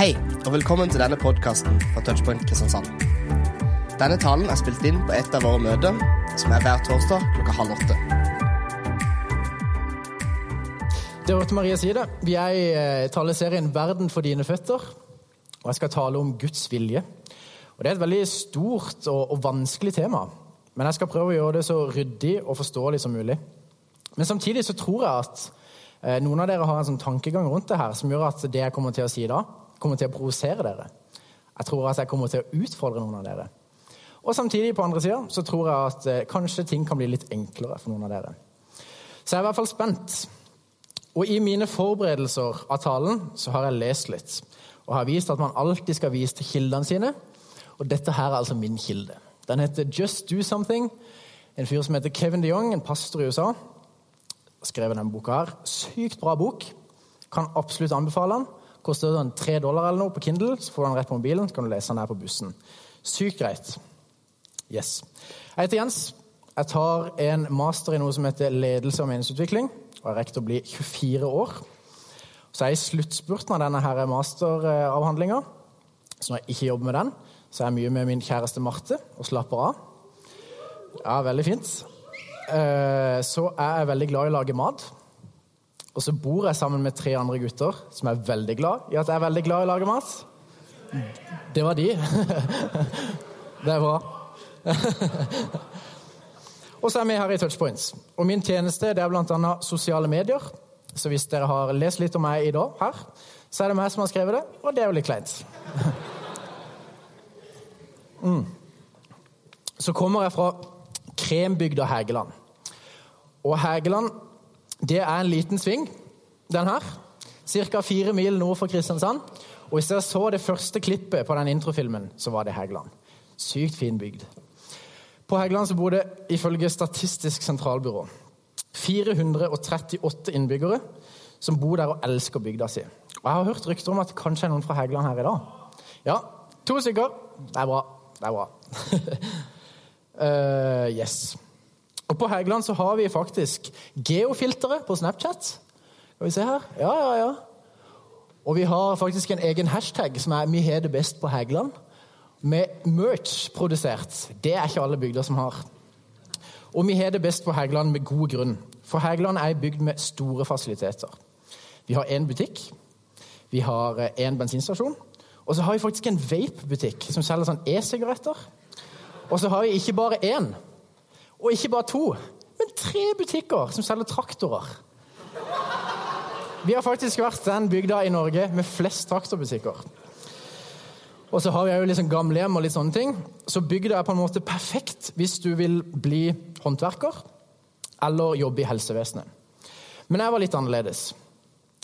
Hei, og velkommen til denne podkasten fra Touchpoint Kristiansand. Denne talen er spilt inn på et av våre møter, som er hver torsdag klokka halv åtte. Det hørte Maria si det. Vi er i eh, taleserien 'Verden for dine føtter'. Og jeg skal tale om Guds vilje. Og Det er et veldig stort og, og vanskelig tema. Men jeg skal prøve å gjøre det så ryddig og forståelig som mulig. Men samtidig så tror jeg at eh, noen av dere har en sånn tankegang rundt det her som gjør at det jeg kommer til å si da, kommer til å provosere dere. Jeg tror at jeg kommer til å utfordre noen av dere. Og samtidig på andre sida så tror jeg at eh, kanskje ting kan bli litt enklere for noen av dere. Så jeg er i hvert fall spent. Og i mine forberedelser av talen så har jeg lest litt. Og har vist at man alltid skal vise til kildene sine. Og dette her er altså min kilde. Den heter Just Do Something. En fyr som heter Kevin DeYoung, en pastor i USA, skrev denne boka her. Sykt bra bok. Kan absolutt anbefale den. Koster den tre dollar eller noe på Kindle, så får du den rett på mobilen. Så kan du lese den her på bussen. Sykt greit. Yes. Jeg heter Jens. Jeg tar en master i noe som heter ledelse og meningsutvikling. Og jeg rekker å bli 24 år. Så jeg er i sluttspurten av denne masteravhandlinga. Så når jeg ikke jobber med den, så er jeg mye med min kjæreste Marte og slapper av. Ja, veldig fint. Så Så er jeg veldig glad i å lage mat. Og så bor jeg sammen med tre andre gutter som er veldig glad i at jeg er veldig glad i å lage mat. Det var de. Det er bra. Og så er vi her i Touchpoints. Og min tjeneste det er bl.a. sosiale medier. Så hvis dere har lest litt om meg i dag, her, så er det meg som har skrevet det, og det er jo litt kleint. Mm. Så kommer jeg fra Krembygda Hægeland. Og Hægeland, det er en liten sving, den her. Ca. fire mil nord for Kristiansand. Og hvis dere så det første klippet på den introfilmen, så var det Hægeland. Sykt fin bygd. På Hægeland så bor det ifølge Statistisk sentralbyrå 438 innbyggere som bor der og elsker bygda si. Og Jeg har hørt rykter om at det kanskje er noen fra Hægeland her i dag. Ja, to stykker. Det er bra. Det er bra. uh, yes. Og på Hægeland så har vi faktisk geofilteret på Snapchat. Skal vi se her? Ja, ja, ja. Og vi har faktisk en egen hashtag som er 'Vi har det best på Hægeland' med merch produsert. Det er ikke alle bygder som har. Og vi har det best på Hægeland med god grunn. For Hægeland er ei bygd med store fasiliteter. Vi har én butikk, vi har én bensinstasjon, og så har vi faktisk en vape-butikk som selger sånn e-sigaretter. Og så har vi ikke bare én, og ikke bare to, men tre butikker som selger traktorer. Vi har faktisk vært den bygda i Norge med flest traktorbutikker. Og så har vi jo liksom gamlehjem og litt sånne ting. Så bygda er på en måte perfekt hvis du vil bli håndverker eller jobbe i helsevesenet. Men jeg var litt annerledes.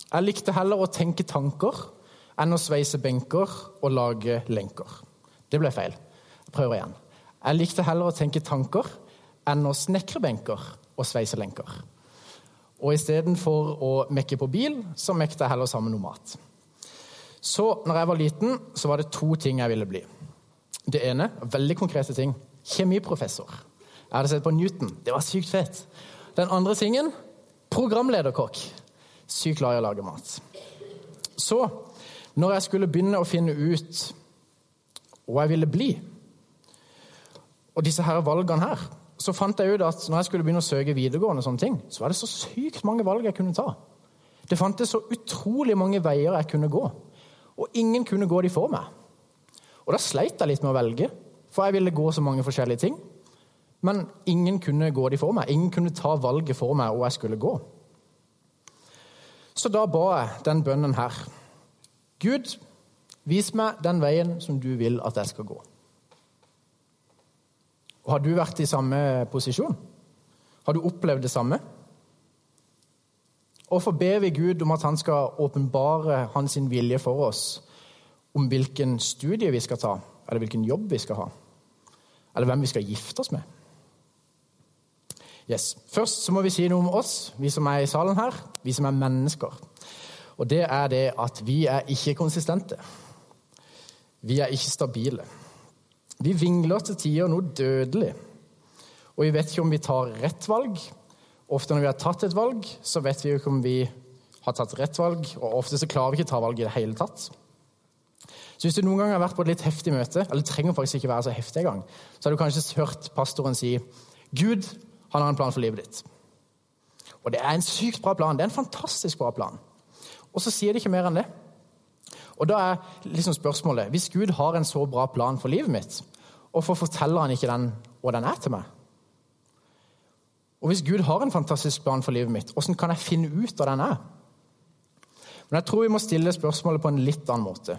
Jeg likte heller å tenke tanker enn å sveise benker og lage lenker. Det ble feil. Jeg prøver igjen. Jeg likte heller å tenke tanker enn å snekre benker og sveise lenker. Og istedenfor å mekke på bil, så mekte jeg heller sammen noe mat. Så når jeg var liten, så var det to ting jeg ville bli. Det ene, veldig konkrete ting, kjemiprofessor. Jeg hadde sett på Newton. Det var sykt fett. Den andre tingen, programlederkokk. Sykt glad i å lage mat. Så, når jeg skulle begynne å finne ut hva jeg ville bli, og disse her valgene her, så fant jeg ut at når jeg skulle begynne å søke videregående, sånne ting, så var det så sykt mange valg jeg kunne ta. Det fantes så utrolig mange veier jeg kunne gå. Og ingen kunne gå de for meg. Og da sleit jeg litt med å velge, for jeg ville gå så mange forskjellige ting. Men ingen kunne gå de for meg. Ingen kunne ta valget for meg hvor jeg skulle gå. Så da ba jeg den bønnen her. Gud, vis meg den veien som du vil at jeg skal gå. Og Har du vært i samme posisjon? Har du opplevd det samme? Hvorfor ber vi Gud om at han skal åpenbare hans vilje for oss om hvilken studie vi skal ta, eller hvilken jobb vi skal ha, eller hvem vi skal gifte oss med? Yes. Først så må vi si noe om oss, vi som er i salen her, vi som er mennesker. Og det er det at vi er ikke konsistente. Vi er ikke stabile. Vi vingler til tider noe dødelig. Og vi vet ikke om vi tar rett valg. Ofte når vi har tatt et valg, så vet vi ikke om vi har tatt rett valg, og ofte så klarer vi ikke å ta valg i det hele tatt. Så hvis du noen gang har vært på et litt heftig møte, eller det trenger faktisk ikke være så heftig engang, så har du kanskje hørt pastoren si Gud han har en plan for livet ditt. Og det er en sykt bra plan. Det er en fantastisk bra plan. Og så sier de ikke mer enn det. Og da er liksom spørsmålet Hvis Gud har en så bra plan for livet mitt, hvorfor forteller han ikke den hva den er til meg? Og hvis Gud har en fantastisk plan for livet mitt, hvordan kan jeg finne ut hva den er? Men jeg tror vi må stille spørsmålet på en litt annen måte.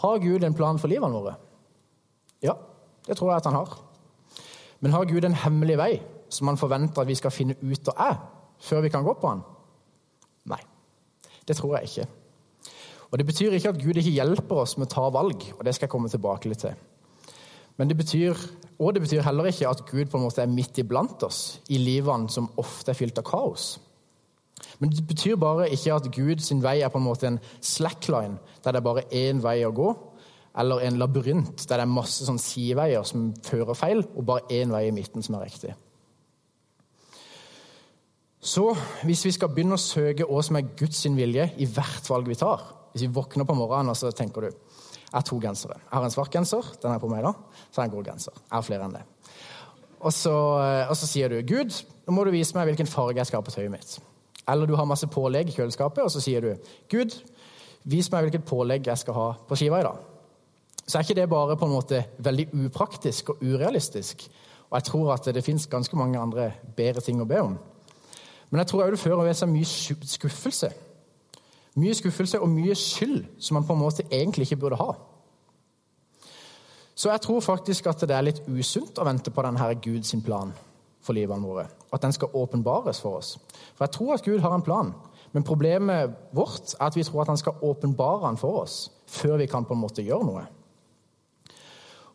Har Gud en plan for livene våre? Ja, det tror jeg at han har. Men har Gud en hemmelig vei som han forventer at vi skal finne ut av er, før vi kan gå på han? Nei, det tror jeg ikke. Og Det betyr ikke at Gud ikke hjelper oss med å ta valg, og det skal jeg komme tilbake litt til. Men det betyr, og det betyr heller ikke at Gud på en måte er midt iblant oss i livene som ofte er fylt av kaos. Men det betyr bare ikke at Guds vei er på en måte en slackline, der det er bare én vei å gå, eller en labyrint der det er masse sånn sideveier som fører feil, og bare én vei i midten som er riktig. Så hvis vi skal begynne å søke hva som er Guds vilje i hvert valg vi tar Hvis vi våkner på morgenen og så tenker du jeg har to gensere. Jeg har en svart genser, den er på meg da, så har jeg en grå genser. Jeg har flere enn det. Og så, og så sier du Gud, nå må du vise meg hvilken farge jeg skal ha på tøyet mitt. Eller du har masse pålegg i kjøleskapet, og så sier du Gud, vis meg hvilket pålegg jeg skal ha på skiva i dag. Så er ikke det bare på en måte veldig upraktisk og urealistisk. Og jeg tror at det fins ganske mange andre bedre ting å be om. Men jeg tror òg det fører med seg mye skuffelse. Mye skuffelse og mye skyld som man på en måte egentlig ikke burde ha. Så jeg tror faktisk at det er litt usunt å vente på denne Guds plan for livene våre. At den skal åpenbares for oss. For jeg tror at Gud har en plan. Men problemet vårt er at vi tror at han skal åpenbare den for oss før vi kan på en måte gjøre noe.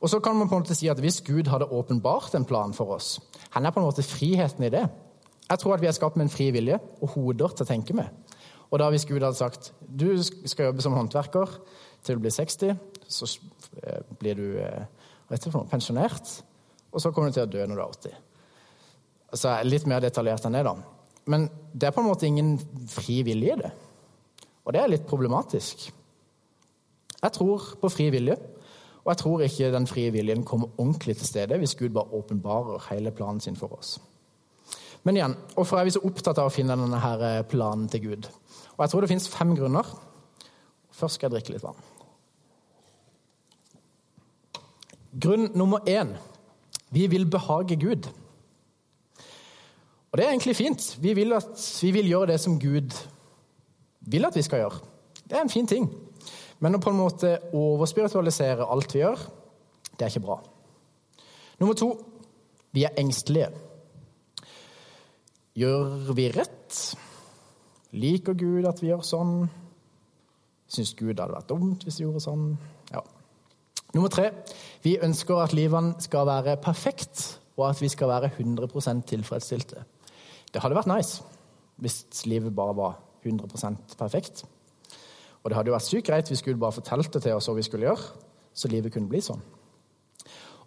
Og så kan man på en måte si at Hvis Gud hadde åpenbart en plan for oss, han er på en måte friheten i det. Jeg tror at vi er skapt med en fri vilje og hoder til å tenke med. Og da Hvis Gud hadde sagt du skal jobbe som håndverker til du blir 60, så eh, blir du eh, pensjonert, og så kommer du til å dø når du er 80. Altså, litt mer detaljert enn det, da. Men det er på en måte ingen fri vilje i det. Og det er litt problematisk. Jeg tror på fri vilje, og jeg tror ikke den frie viljen kommer ordentlig til stede hvis Gud bare åpenbarer hele planen sin for oss. Men igjen, hvorfor er vi så opptatt av å finne denne eh, planen til Gud? Og Jeg tror det fins fem grunner. Først skal jeg drikke litt vann. Grunn nummer én vi vil behage Gud. Og det er egentlig fint. Vi vil, at, vi vil gjøre det som Gud vil at vi skal gjøre. Det er en fin ting. Men å på en måte overspiritualisere alt vi gjør, det er ikke bra. Nummer to vi er engstelige. Gjør vi rett? Liker Gud at vi gjør sånn? Syns Gud det hadde vært dumt hvis vi gjorde sånn? Ja. Nummer tre vi ønsker at livene skal være perfekt, og at vi skal være 100% tilfredsstilte. Det hadde vært nice hvis livet bare var 100% perfekt. Og det hadde jo vært sykt greit hvis Gud bare fortalte til oss hva vi skulle gjøre, så livet kunne bli sånn.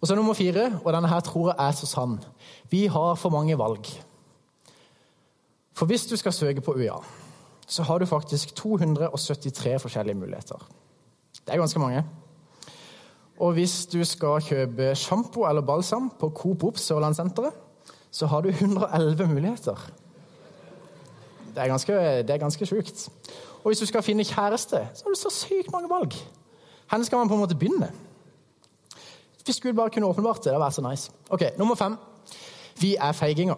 Og så nummer fire, og denne her tror jeg er så sann. Vi har for mange valg. For hvis du skal søke på UiA, så har du faktisk 273 forskjellige muligheter. Det er ganske mange. Og hvis du skal kjøpe sjampo eller balsam på Coop Ops Sørlandssenteret, så har du 111 muligheter. Det er ganske, det ganske sjukt. Og hvis du skal finne kjæreste, så har du så sykt mange valg. Hvor skal man på en måte begynne? Hvis Gud bare kunne åpenbart det, det hadde vært så nice. Ok, Nummer fem. Vi er feiginger.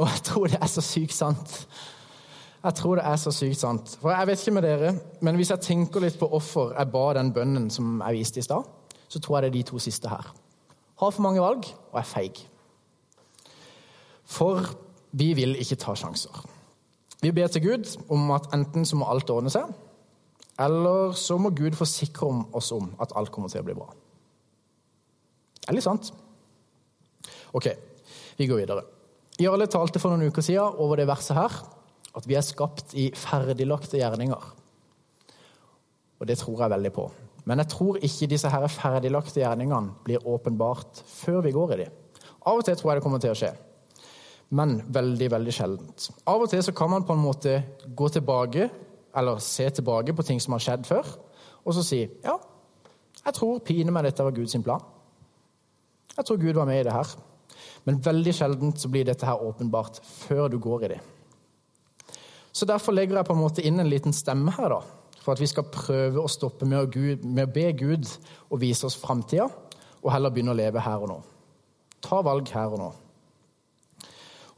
Og jeg tror det er så sykt sant. Jeg tror det er så sykt sant. For jeg vet ikke med dere, men hvis jeg tenker litt på hvorfor jeg ba den bønnen som jeg viste i stad, så tror jeg det er de to siste her. Har for mange valg og er feig. For vi vil ikke ta sjanser. Vi ber til Gud om at enten så må alt ordne seg, eller så må Gud forsikre oss om at alt kommer til å bli bra. Det er litt sant. OK, vi går videre. Jarle talte for noen uker siden over det verset her, at vi er skapt i ferdiglagte gjerninger. Og det tror jeg veldig på. Men jeg tror ikke disse her ferdiglagte gjerningene blir åpenbart før vi går i dem. Av og til tror jeg det kommer til å skje men veldig, veldig sjeldent. Av og til så kan man på en måte gå tilbake, eller se tilbake på ting som har skjedd før, og så si ja, jeg tror pine meg dette var Guds plan. Jeg tror Gud var med i det her. Men veldig sjelden blir dette her åpenbart før du går i det. Så Derfor legger jeg på en måte inn en liten stemme her, da, for at vi skal prøve å stoppe med å, Gud, med å be Gud å vise oss framtida, og heller begynne å leve her og nå. Ta valg her og nå.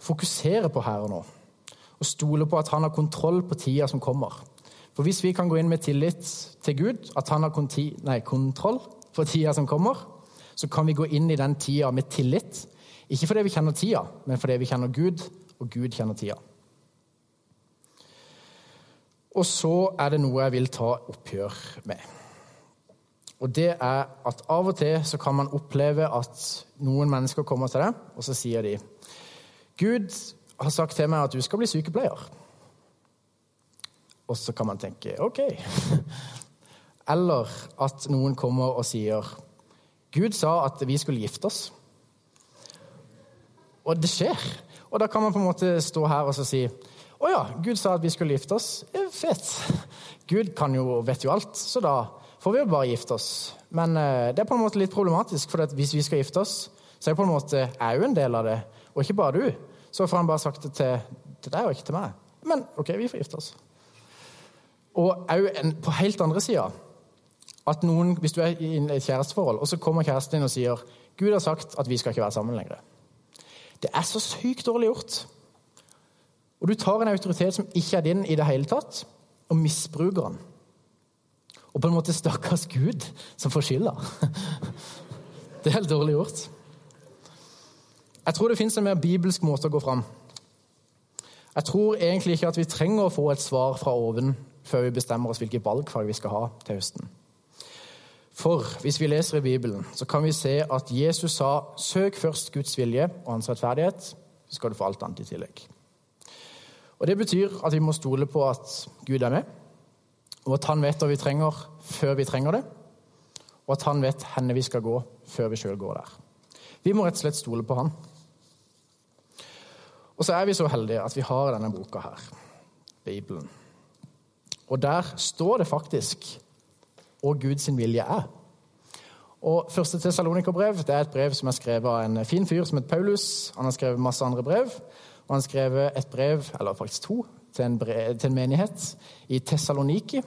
Fokusere på her og nå, og stole på at han har kontroll på tida som kommer. For hvis vi kan gå inn med tillit til Gud, at han har nei, kontroll for tida som kommer, så kan vi gå inn i den tida med tillit. Ikke fordi vi kjenner tida, men fordi vi kjenner Gud, og Gud kjenner tida. Og så er det noe jeg vil ta oppgjør med. Og det er at av og til så kan man oppleve at noen mennesker kommer til deg, og så sier de Gud har sagt til meg at du skal bli sykepleier. Og så kan man tenke OK. Eller at noen kommer og sier Gud sa at vi skulle gifte oss. Og det skjer. Og da kan man på en måte stå her og si å ja, Gud sa at vi skulle gifte oss. Fett. Gud kan jo, vet jo alt, så da får vi jo bare gifte oss. Men uh, det er på en måte litt problematisk, for hvis vi skal gifte oss, så er det på en måte jeg jo en del av det, og ikke bare du. Så får han bare sagt det til, til deg og ikke til meg. Men OK, vi får gifte oss. Og òg på helt andre sida at noen, Hvis du er i et kjæresteforhold, og så kommer kjæresten din og sier Gud har sagt at vi skal ikke være sammen lenger. Det er så sykt dårlig gjort. Og du tar en autoritet som ikke er din i det hele tatt, og misbruker den. Og på en måte stakkars Gud som får skylda. Det er helt dårlig gjort. Jeg tror det fins en mer bibelsk måte å gå fram. Jeg tror egentlig ikke at vi trenger å få et svar fra oven før vi bestemmer oss hvilke valgfag vi skal ha til høsten. For hvis vi leser i Bibelen, så kan vi se at Jesus sa 'søk først Guds vilje og hans rettferdighet', så skal du få alt annet i tillegg'. Og Det betyr at vi må stole på at Gud er med, og at han vet hva vi trenger før vi trenger det, og at han vet hvor vi skal gå før vi sjøl går der. Vi må rett og slett stole på han. Og så er vi så heldige at vi har denne boka her, Bibelen. Og der står det faktisk hva Guds vilje er. Og Første Tessalonikerbrev er et brev som er skrevet av en fin fyr som heter Paulus. Han har skrevet masse andre brev. Og han skrev et brev, eller faktisk to, til en, brev, til en menighet i Tessaloniki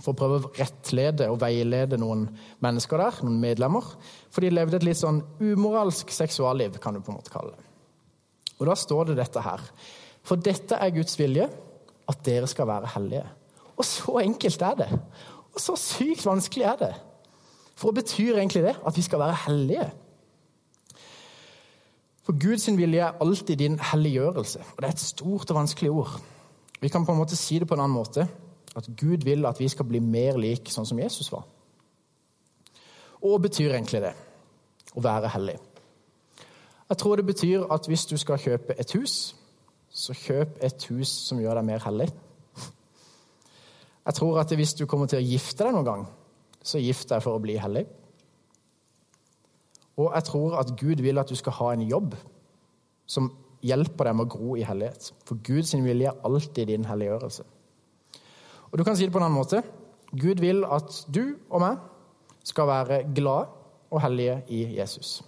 for å prøve å rettlede og veilede noen mennesker der, noen medlemmer. For de levde et litt sånn umoralsk seksualliv, kan du på en måte kalle det. Og da står det dette her. For dette er Guds vilje, at dere skal være hellige. Og så enkelt er det. Så sykt vanskelig er det. For hva betyr egentlig det? At vi skal være hellige? For Guds vilje er alltid din helliggjørelse. Og det er et stort og vanskelig ord. Vi kan på en måte si det på en annen måte. At Gud vil at vi skal bli mer lik sånn som Jesus var. Og hva betyr egentlig det? Å være hellig. Jeg tror det betyr at hvis du skal kjøpe et hus, så kjøp et hus som gjør deg mer hellig. Jeg tror at hvis du kommer til å gifte deg noen gang, så gift deg for å bli hellig. Og jeg tror at Gud vil at du skal ha en jobb som hjelper deg med å gro i hellighet. For Guds vilje er alltid din helliggjørelse. Og du kan si det på en annen måte. Gud vil at du og meg skal være glade og hellige i Jesus.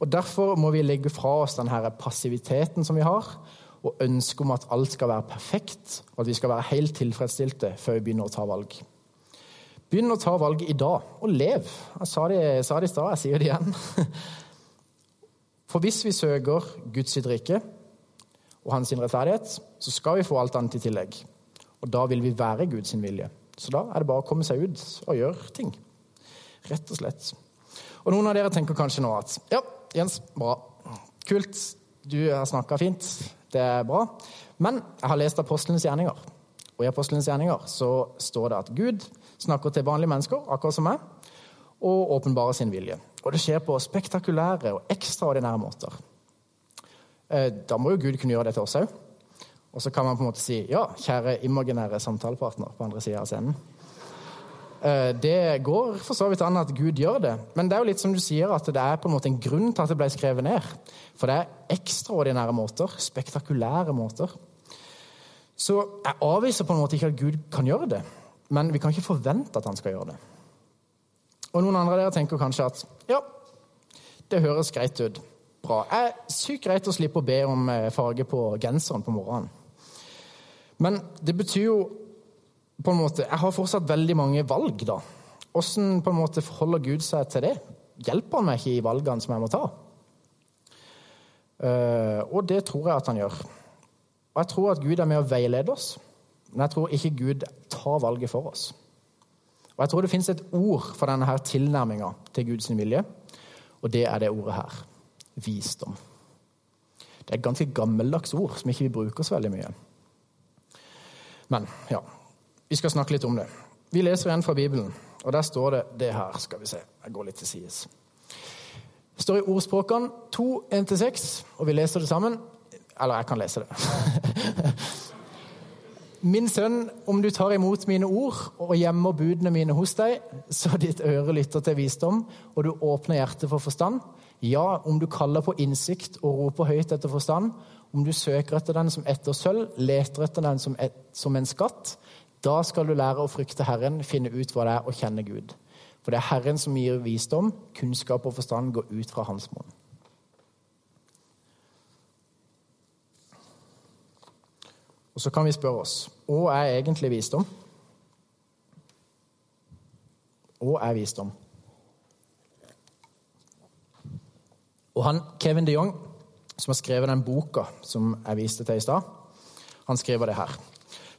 Og Derfor må vi legge fra oss denne passiviteten som vi har, og ønske om at alt skal være perfekt, og at vi skal være helt tilfredsstilte før vi begynner å ta valg. Begynn å ta valget i dag, og lev. Jeg sa det, jeg sa det i stad, jeg sier det igjen. For hvis vi søker Guds rike og hans rettferdighet, så skal vi få alt annet i tillegg. Og da vil vi være Guds vilje. Så da er det bare å komme seg ut og gjøre ting. Rett og slett. Og noen av dere tenker kanskje nå at ja, Jens, bra. Kult. Du har snakka fint. Det er bra. Men jeg har lest Apostlenes gjerninger. Og i Apostlenes gjerninger så står det at Gud snakker til vanlige mennesker, akkurat som meg, og åpenbarer sin vilje. Og det skjer på spektakulære og ekstraordinære måter. Eh, da må jo Gud kunne gjøre det til oss òg. Og så kan man på en måte si ja, kjære imaginære samtalepartner på andre sida av scenen. Eh, det går for så vidt an at Gud gjør det, men det er jo litt som du sier, at det er på en måte en grunn til at det ble skrevet ned. For det er ekstraordinære måter, spektakulære måter. Så jeg avviser på en måte ikke at Gud kan gjøre det. men vi kan ikke forvente at han skal gjøre det. Og noen andre av dere tenker kanskje at ja, det høres greit ut. Bra. Det er sykt greit å slippe å be om eh, farge på genseren på morgenen. Men det betyr jo på en måte Jeg har fortsatt veldig mange valg, da. Hvordan på en måte forholder Gud seg til det? Hjelper han meg ikke i valgene som jeg må ta? Uh, og det tror jeg at han gjør. Og jeg tror at Gud er med å veilede oss, men jeg tror ikke Gud tar valget for oss. Og Jeg tror det fins et ord for denne her tilnærminga til Guds vilje, og det er det ordet her visdom. Det er et ganske gammeldags ord som ikke vi bruker så veldig mye. Men ja, vi skal snakke litt om det. Vi leser igjen fra Bibelen, og der står det det her. Skal vi se, jeg går litt til sides. Det står i ordspråkene 2, 1-6, og vi leser det sammen. Eller jeg kan lese det. Min sønn, om du tar imot mine ord og gjemmer budene mine hos deg, så ditt øre lytter til visdom, og du åpner hjertet for forstand, ja, om du kaller på innsikt og roper høyt etter forstand, om du søker etter den som etter sølv, leter etter den som, et, som en skatt, da skal du lære å frykte Herren, finne ut hva det er å kjenne Gud. For det er Herren som gir visdom, kunnskap og forstand går ut fra hans munn. Og så kan vi spørre oss hva er egentlig visdom? Hva er visdom? Og han, Kevin de Jong, som har skrevet den boka som jeg viste til i stad, han skriver det her.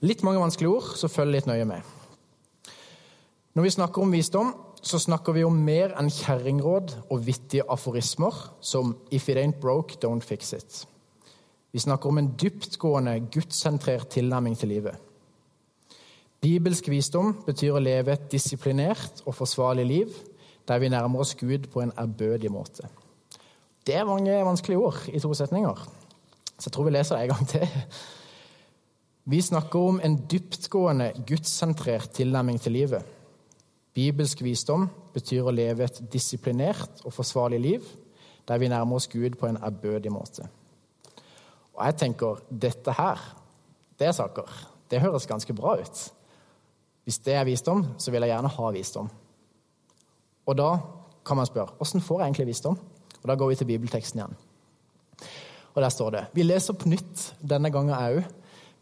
Litt mange vanskelige ord, så følg litt nøye med. Når vi snakker om visdom, så snakker vi om mer enn kjerringråd og vittige aforismer som 'if it ain't broke, don't fix it'. Vi snakker om en dyptgående, gudssentrert tilnærming til livet. Bibelsk visdom betyr å leve et disiplinert og forsvarlig liv der vi nærmer oss Gud på en ærbødig måte. Det er mange vanskelige ord i to setninger, så jeg tror vi leser det en gang til. Vi snakker om en dyptgående, gudssentrert tilnærming til livet. Bibelsk visdom betyr å leve et disiplinert og forsvarlig liv der vi nærmer oss Gud på en ærbødig måte. Og jeg tenker dette her, det er saker. Det høres ganske bra ut. Hvis det er visdom, så vil jeg gjerne ha visdom. Og da kan man spørre åssen får jeg egentlig visdom? Og Da går vi til bibelteksten igjen. Og der står det Vi leser på nytt denne gangen òg.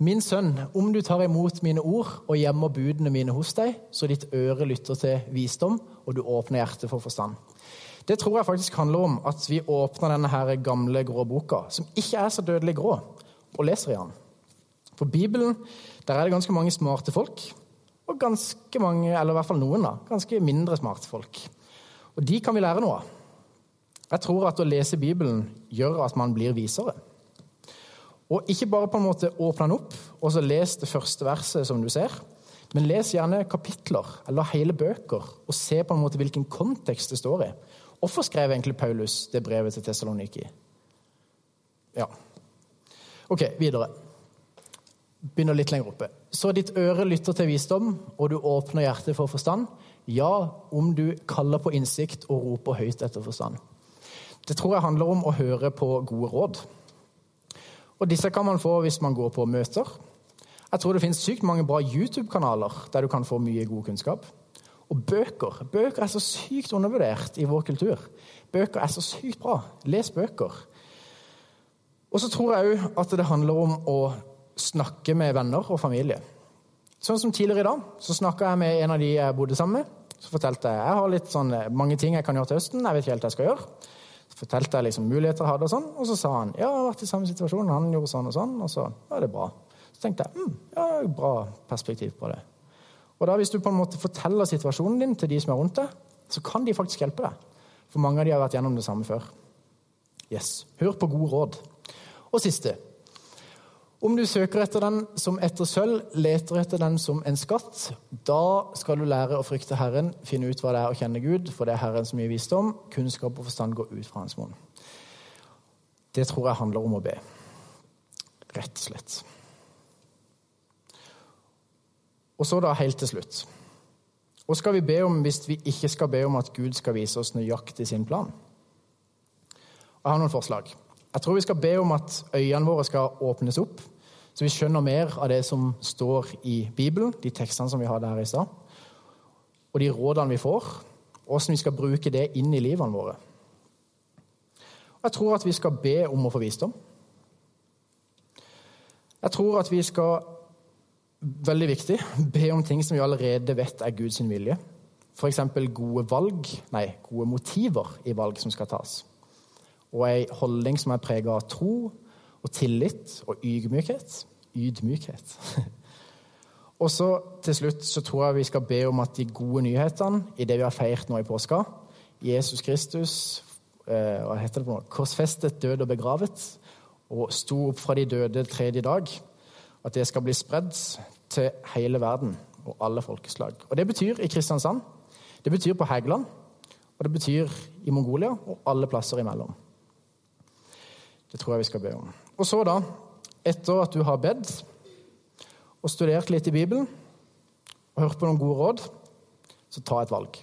Min sønn, om du tar imot mine ord og gjemmer budene mine hos deg, så ditt øre lytter til visdom, og du åpner hjertet for forstand. Det tror jeg faktisk handler om at vi åpner denne her gamle, grå boka, som ikke er så dødelig grå, og leser i den. For Bibelen, der er det ganske mange smarte folk, og ganske mange, eller i hvert fall noen, da, ganske mindre smarte folk. Og de kan vi lære noe av. Jeg tror at å lese Bibelen gjør at man blir visere. Og ikke bare på en måte åpne den opp og så les det første verset som du ser, men les gjerne kapitler eller hele bøker og se på en måte hvilken kontekst det står i. Hvorfor skrev egentlig Paulus det brevet til Tessaloniki? Ja. Ok, videre. Begynner litt lenger oppe. Så ditt øre lytter til visdom, og du åpner hjertet for forstand. Ja, om du kaller på innsikt og roper høyt etter forstand. Det tror jeg handler om å høre på gode råd. Og disse kan man få hvis man går på møter. Jeg tror det finnes sykt mange bra YouTube-kanaler der du kan få mye god kunnskap. Og bøker. Bøker er så sykt undervurdert i vår kultur. Bøker er så sykt bra. Les bøker. Og så tror jeg òg at det handler om å snakke med venner og familie. Sånn som tidligere i dag, så snakka jeg med en av de jeg bodde sammen med. Så fortalte jeg jeg har litt sånn, mange ting jeg kan gjøre til høsten. jeg vet ikke helt hva jeg skal gjøre. Fortalte jeg liksom muligheter jeg hadde, og sånn, og så sa han ja, jeg har vært i samme situasjon, han gjorde sånn og sånn, og så ja, det er bra. Så tenkte jeg mm, ja, bra perspektiv på det. Og da Hvis du på en måte forteller situasjonen din til de som er rundt deg, så kan de faktisk hjelpe deg. For mange av de har vært gjennom det samme før. Yes. Hør på gode råd. Og siste. Om du søker etter den som etter sølv, leter etter den som en skatt, da skal du lære å frykte Herren, finne ut hva det er å kjenne Gud, for det er Herren som gir visdom. Kunnskap og forstand går ut fra hans munn. Det tror jeg handler om å be. Rett og slett. Og så da helt til slutt. Hva skal vi be om hvis vi ikke skal be om at Gud skal vise oss nøyaktig sin plan? Jeg har noen forslag. Jeg tror vi skal be om at øynene våre skal åpnes opp, Så vi skjønner mer av det som står i Bibelen, de tekstene som vi hadde her i stad, og de rådene vi får, hvordan vi skal bruke det inn i livene våre. Og jeg tror at vi skal be om å få visdom. Jeg tror at vi skal, veldig viktig, be om ting som vi allerede vet er Guds vilje. F.eks. gode valg, nei, gode motiver i valg som skal tas. Og ei holdning som er prega av tro og tillit og ydmykhet. Ydmykhet. og så til slutt så tror jeg vi skal be om at de gode nyhetene i det vi har feirt nå i påska, Jesus Kristus eh, hva heter det på noe? korsfestet, død og begravet, og sto opp fra de døde tredje dag, at det skal bli spredd til hele verden og alle folkeslag. Og Det betyr i Kristiansand, det betyr på Hægeland, og det betyr i Mongolia og alle plasser imellom. Det tror jeg vi skal be om. Og så, da, etter at du har bedt og studert litt i Bibelen og hørt på noen gode råd, så ta et valg.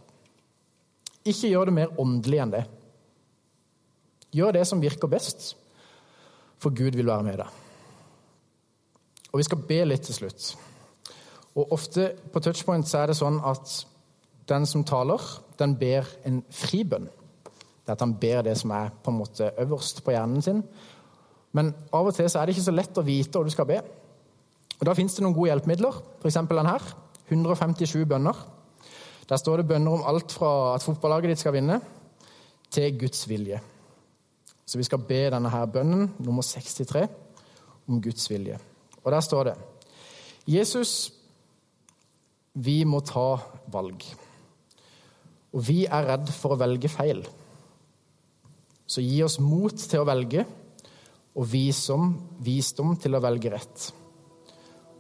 Ikke gjør det mer åndelig enn det. Gjør det som virker best, for Gud vil være med deg. Og vi skal be litt til slutt. Og ofte på touchpoint så er det sånn at den som taler, den ber en fribønn. Det er at han ber det som er på en måte øverst på hjernen sin. Men av og til så er det ikke så lett å vite hva du skal be. Og Da fins det noen gode hjelpemidler, f.eks. den her. 157 bønner. Der står det bønner om alt fra at fotballaget ditt skal vinne, til Guds vilje. Så vi skal be denne her bønnen, nummer 63, om Guds vilje. Og der står det Jesus, vi må ta valg. Og vi er redd for å velge feil. Så gi oss mot til å velge, og visdom, visdom til å velge rett.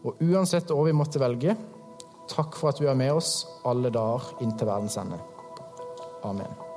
Og uansett hva vi måtte velge, takk for at du er med oss alle dager inntil verdens ende. Amen.